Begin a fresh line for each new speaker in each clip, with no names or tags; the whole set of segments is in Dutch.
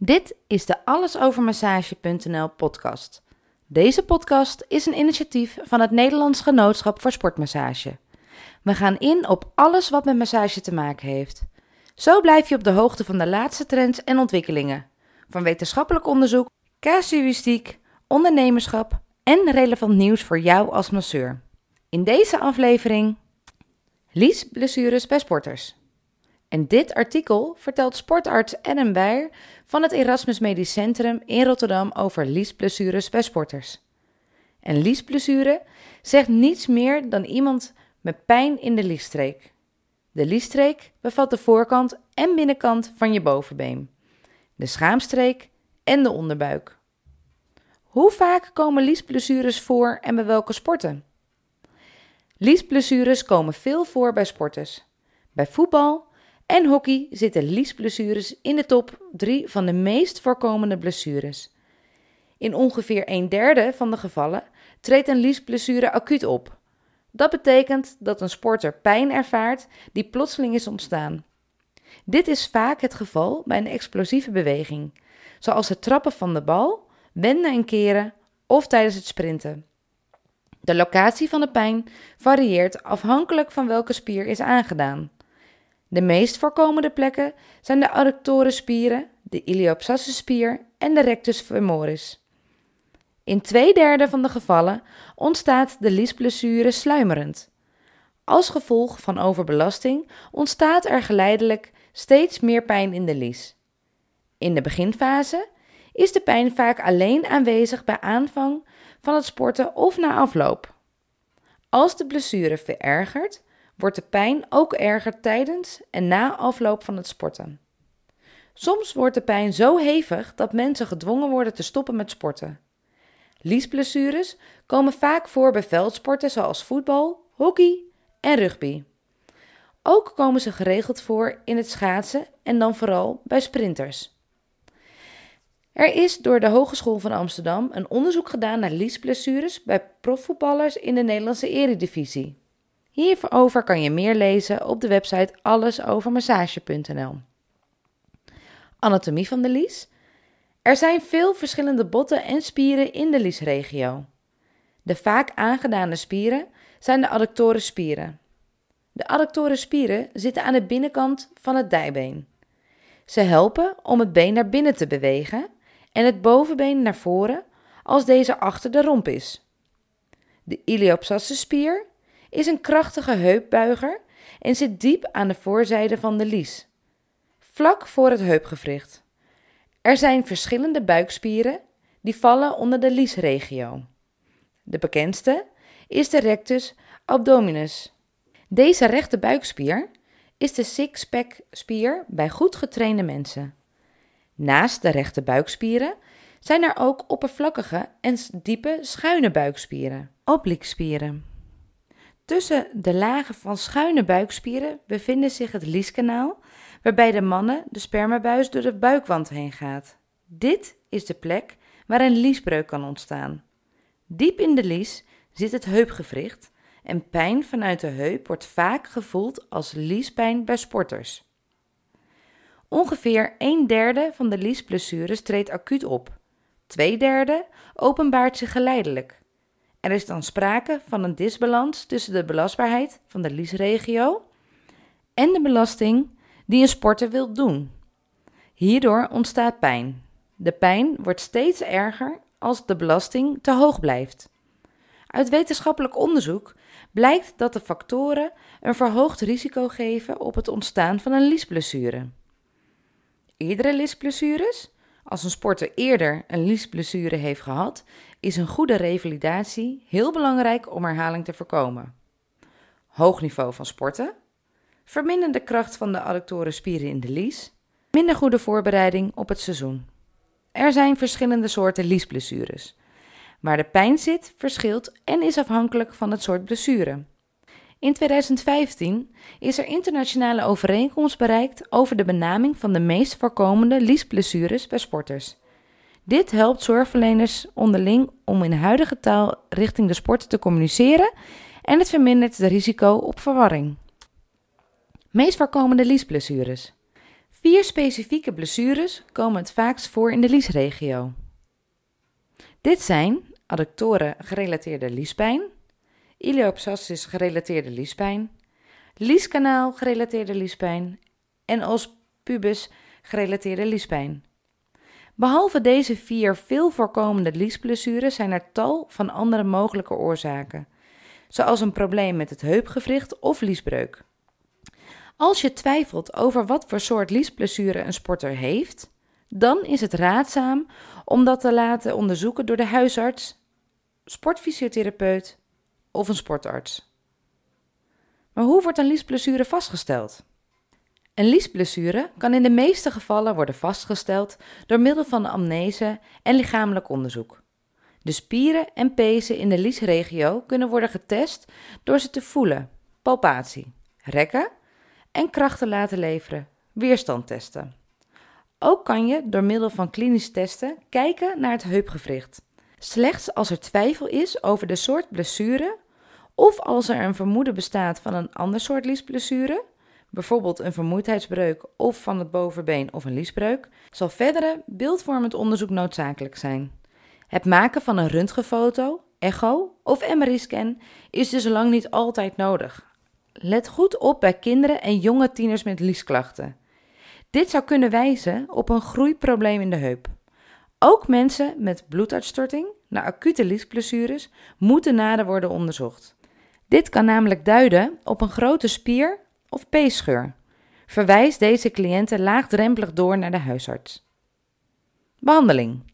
Dit is de allesovermassage.nl podcast. Deze podcast is een initiatief van het Nederlands Genootschap voor Sportmassage. We gaan in op alles wat met massage te maken heeft. Zo blijf je op de hoogte van de laatste trends en ontwikkelingen. Van wetenschappelijk onderzoek, casuïstiek, ondernemerschap en relevant nieuws voor jou als masseur. In deze aflevering Lies blessures bij sporters. En dit artikel vertelt sportarts Adam Beyer van het Erasmus Medisch Centrum in Rotterdam over liesblessures bij sporters. En liesblessure zegt niets meer dan iemand met pijn in de liesstreek. De liesstreek bevat de voorkant en binnenkant van je bovenbeen, de schaamstreek en de onderbuik. Hoe vaak komen liesblessures voor en bij welke sporten? Liesblessures komen veel voor bij sporters. Bij voetbal, en hockey zitten liesblessures in de top 3 van de meest voorkomende blessures. In ongeveer een derde van de gevallen treedt een liesblessure acuut op. Dat betekent dat een sporter pijn ervaart die plotseling is ontstaan. Dit is vaak het geval bij een explosieve beweging, zoals het trappen van de bal, wenden en keren of tijdens het sprinten. De locatie van de pijn varieert afhankelijk van welke spier is aangedaan. De meest voorkomende plekken zijn de adductorenspieren, de iliopsoasspier en de rectus femoris. In twee derde van de gevallen ontstaat de liesblessure sluimerend. Als gevolg van overbelasting ontstaat er geleidelijk steeds meer pijn in de lies. In de beginfase is de pijn vaak alleen aanwezig bij aanvang van het sporten of na afloop. Als de blessure verergert, wordt de pijn ook erger tijdens en na afloop van het sporten. Soms wordt de pijn zo hevig dat mensen gedwongen worden te stoppen met sporten. Liesblessures komen vaak voor bij veldsporten zoals voetbal, hockey en rugby. Ook komen ze geregeld voor in het schaatsen en dan vooral bij sprinters. Er is door de Hogeschool van Amsterdam een onderzoek gedaan naar liesblessures bij profvoetballers in de Nederlandse Eredivisie. Hierover kan je meer lezen op de website allesovermassage.nl. Anatomie van de lies. Er zijn veel verschillende botten en spieren in de liesregio. De vaak aangedane spieren zijn de adductoren spieren. De adductoren spieren zitten aan de binnenkant van het dijbeen. Ze helpen om het been naar binnen te bewegen en het bovenbeen naar voren als deze achter de romp is. De spier is een krachtige heupbuiger en zit diep aan de voorzijde van de lies, vlak voor het heupgewricht. Er zijn verschillende buikspieren die vallen onder de liesregio. De bekendste is de rectus abdominis. Deze rechte buikspier is de six-pack spier bij goed getrainde mensen. Naast de rechte buikspieren zijn er ook oppervlakkige en diepe schuine buikspieren, obliekspieren. Tussen de lagen van schuine buikspieren bevinden zich het lieskanaal, waarbij de mannen de spermabuis door de buikwand heen gaat. Dit is de plek waar een liesbreuk kan ontstaan. Diep in de lies zit het heupgewricht en pijn vanuit de heup wordt vaak gevoeld als liespijn bij sporters. Ongeveer een derde van de liesblessures treedt acuut op. Twee derde openbaart zich geleidelijk. Er is dan sprake van een disbalans tussen de belastbaarheid van de liesregio en de belasting die een sporter wil doen. Hierdoor ontstaat pijn. De pijn wordt steeds erger als de belasting te hoog blijft. Uit wetenschappelijk onderzoek blijkt dat de factoren een verhoogd risico geven op het ontstaan van een liesblessure. Eerdere liesblessures, als een sporter eerder een liesblessure heeft gehad, is een goede revalidatie heel belangrijk om herhaling te voorkomen. Hoog niveau van sporten, verminderde kracht van de adductoren spieren in de lies, minder goede voorbereiding op het seizoen. Er zijn verschillende soorten liesblessures. Waar de pijn zit, verschilt en is afhankelijk van het soort blessure. In 2015 is er internationale overeenkomst bereikt over de benaming van de meest voorkomende liesblessures bij sporters. Dit helpt zorgverleners onderling om in huidige taal richting de sport te communiceren en het vermindert het risico op verwarring. Meest voorkomende liesblessures. Vier specifieke blessures komen het vaakst voor in de liesregio. Dit zijn adductoren gerelateerde liespijn, iliopsoas gerelateerde liespijn, lieskanaal gerelateerde liespijn en os pubis gerelateerde liespijn. Behalve deze vier veel voorkomende liesblessures zijn er tal van andere mogelijke oorzaken, zoals een probleem met het heupgewricht of liesbreuk. Als je twijfelt over wat voor soort liesblessure een sporter heeft, dan is het raadzaam om dat te laten onderzoeken door de huisarts, sportfysiotherapeut of een sportarts. Maar hoe wordt een liesblessure vastgesteld? Een liesblessure kan in de meeste gevallen worden vastgesteld door middel van amnese en lichamelijk onderzoek. De spieren en pezen in de liesregio kunnen worden getest door ze te voelen, palpatie, rekken en krachten laten leveren, weerstand testen. Ook kan je door middel van klinisch testen kijken naar het heupgewricht. Slechts als er twijfel is over de soort blessure of als er een vermoeden bestaat van een ander soort liesblessure, bijvoorbeeld een vermoeidheidsbreuk of van het bovenbeen of een liesbreuk, zal verdere beeldvormend onderzoek noodzakelijk zijn. Het maken van een röntgenfoto, echo of MRI-scan is dus lang niet altijd nodig. Let goed op bij kinderen en jonge tieners met liesklachten. Dit zou kunnen wijzen op een groeiprobleem in de heup. Ook mensen met bloeduitstorting na acute liesblessures moeten nader worden onderzocht. Dit kan namelijk duiden op een grote spier of peescheur. Verwijs deze cliënten laagdrempelig door naar de huisarts. Behandeling.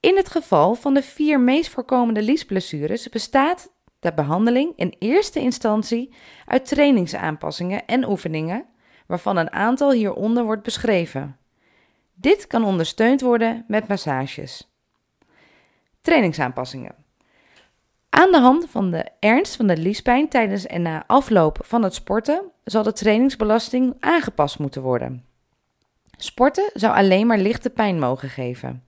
In het geval van de vier meest voorkomende liesblessures bestaat de behandeling in eerste instantie uit trainingsaanpassingen en oefeningen, waarvan een aantal hieronder wordt beschreven. Dit kan ondersteund worden met massages. Trainingsaanpassingen. Aan de hand van de ernst van de liespijn tijdens en na afloop van het sporten zal de trainingsbelasting aangepast moeten worden. Sporten zou alleen maar lichte pijn mogen geven.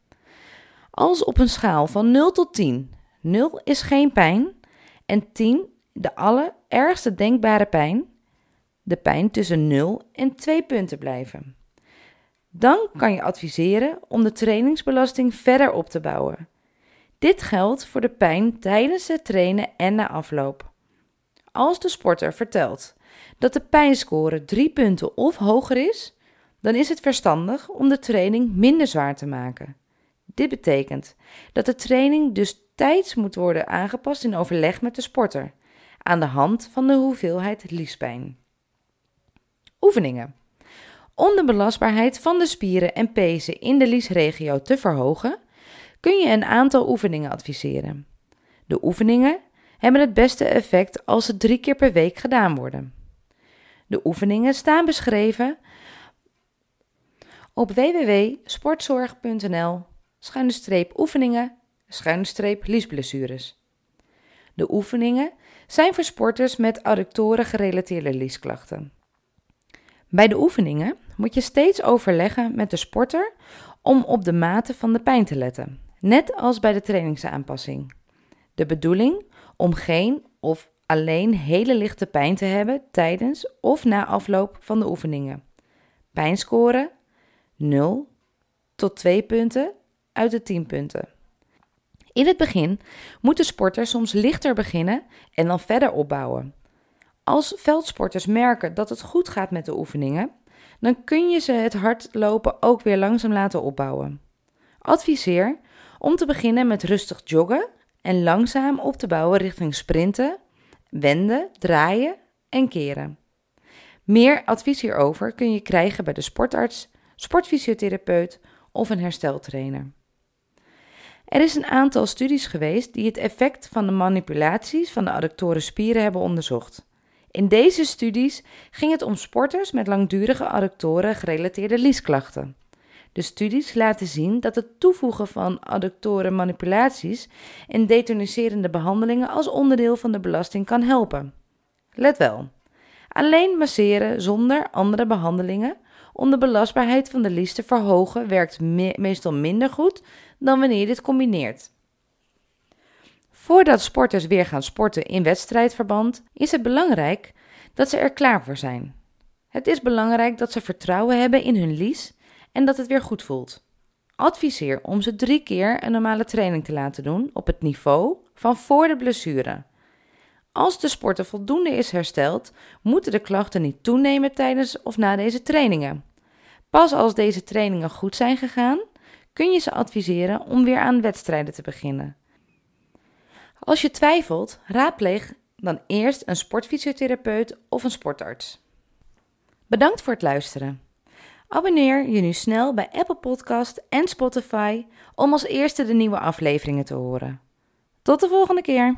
Als op een schaal van 0 tot 10, 0 is geen pijn en 10 de allerergste denkbare pijn, de pijn tussen 0 en 2 punten blijven. Dan kan je adviseren om de trainingsbelasting verder op te bouwen. Dit geldt voor de pijn tijdens het trainen en na afloop. Als de sporter vertelt dat de pijnscore 3 punten of hoger is, dan is het verstandig om de training minder zwaar te maken. Dit betekent dat de training dus tijds moet worden aangepast in overleg met de sporter, aan de hand van de hoeveelheid liespijn. Oefeningen. Om de belastbaarheid van de spieren en pezen in de liesregio te verhogen, kun je een aantal oefeningen adviseren. De oefeningen hebben het beste effect als ze drie keer per week gedaan worden. De oefeningen staan beschreven op www.sportzorg.nl oefeningen liesblessures. De oefeningen zijn voor sporters met adductoren gerelateerde liesklachten. Bij de oefeningen moet je steeds overleggen met de sporter om op de mate van de pijn te letten, net als bij de trainingsaanpassing. De bedoeling om geen of alleen hele lichte pijn te hebben tijdens of na afloop van de oefeningen. Pijnscore 0 tot 2 punten uit de 10 punten. In het begin moet de sporter soms lichter beginnen en dan verder opbouwen. Als veldsporters merken dat het goed gaat met de oefeningen, dan kun je ze het hardlopen ook weer langzaam laten opbouwen. Adviseer om te beginnen met rustig joggen en langzaam op te bouwen richting sprinten, wenden, draaien en keren. Meer advies hierover kun je krijgen bij de sportarts, sportfysiotherapeut of een hersteltrainer. Er is een aantal studies geweest die het effect van de manipulaties van de adductoren spieren hebben onderzocht. In deze studies ging het om sporters met langdurige adductoren gerelateerde liesklachten. De studies laten zien dat het toevoegen van adductoren manipulaties en detoniserende behandelingen als onderdeel van de belasting kan helpen. Let wel, alleen masseren zonder andere behandelingen om de belastbaarheid van de lies te verhogen werkt meestal minder goed dan wanneer je dit combineert. Voordat sporters weer gaan sporten in wedstrijdverband, is het belangrijk dat ze er klaar voor zijn. Het is belangrijk dat ze vertrouwen hebben in hun lies en dat het weer goed voelt. Adviseer om ze drie keer een normale training te laten doen op het niveau van voor de blessure. Als de sporter voldoende is hersteld, moeten de klachten niet toenemen tijdens of na deze trainingen. Pas als deze trainingen goed zijn gegaan, kun je ze adviseren om weer aan wedstrijden te beginnen. Als je twijfelt, raadpleeg dan eerst een sportfysiotherapeut of een sportarts. Bedankt voor het luisteren. Abonneer je nu snel bij Apple Podcast en Spotify om als eerste de nieuwe afleveringen te horen. Tot de volgende keer.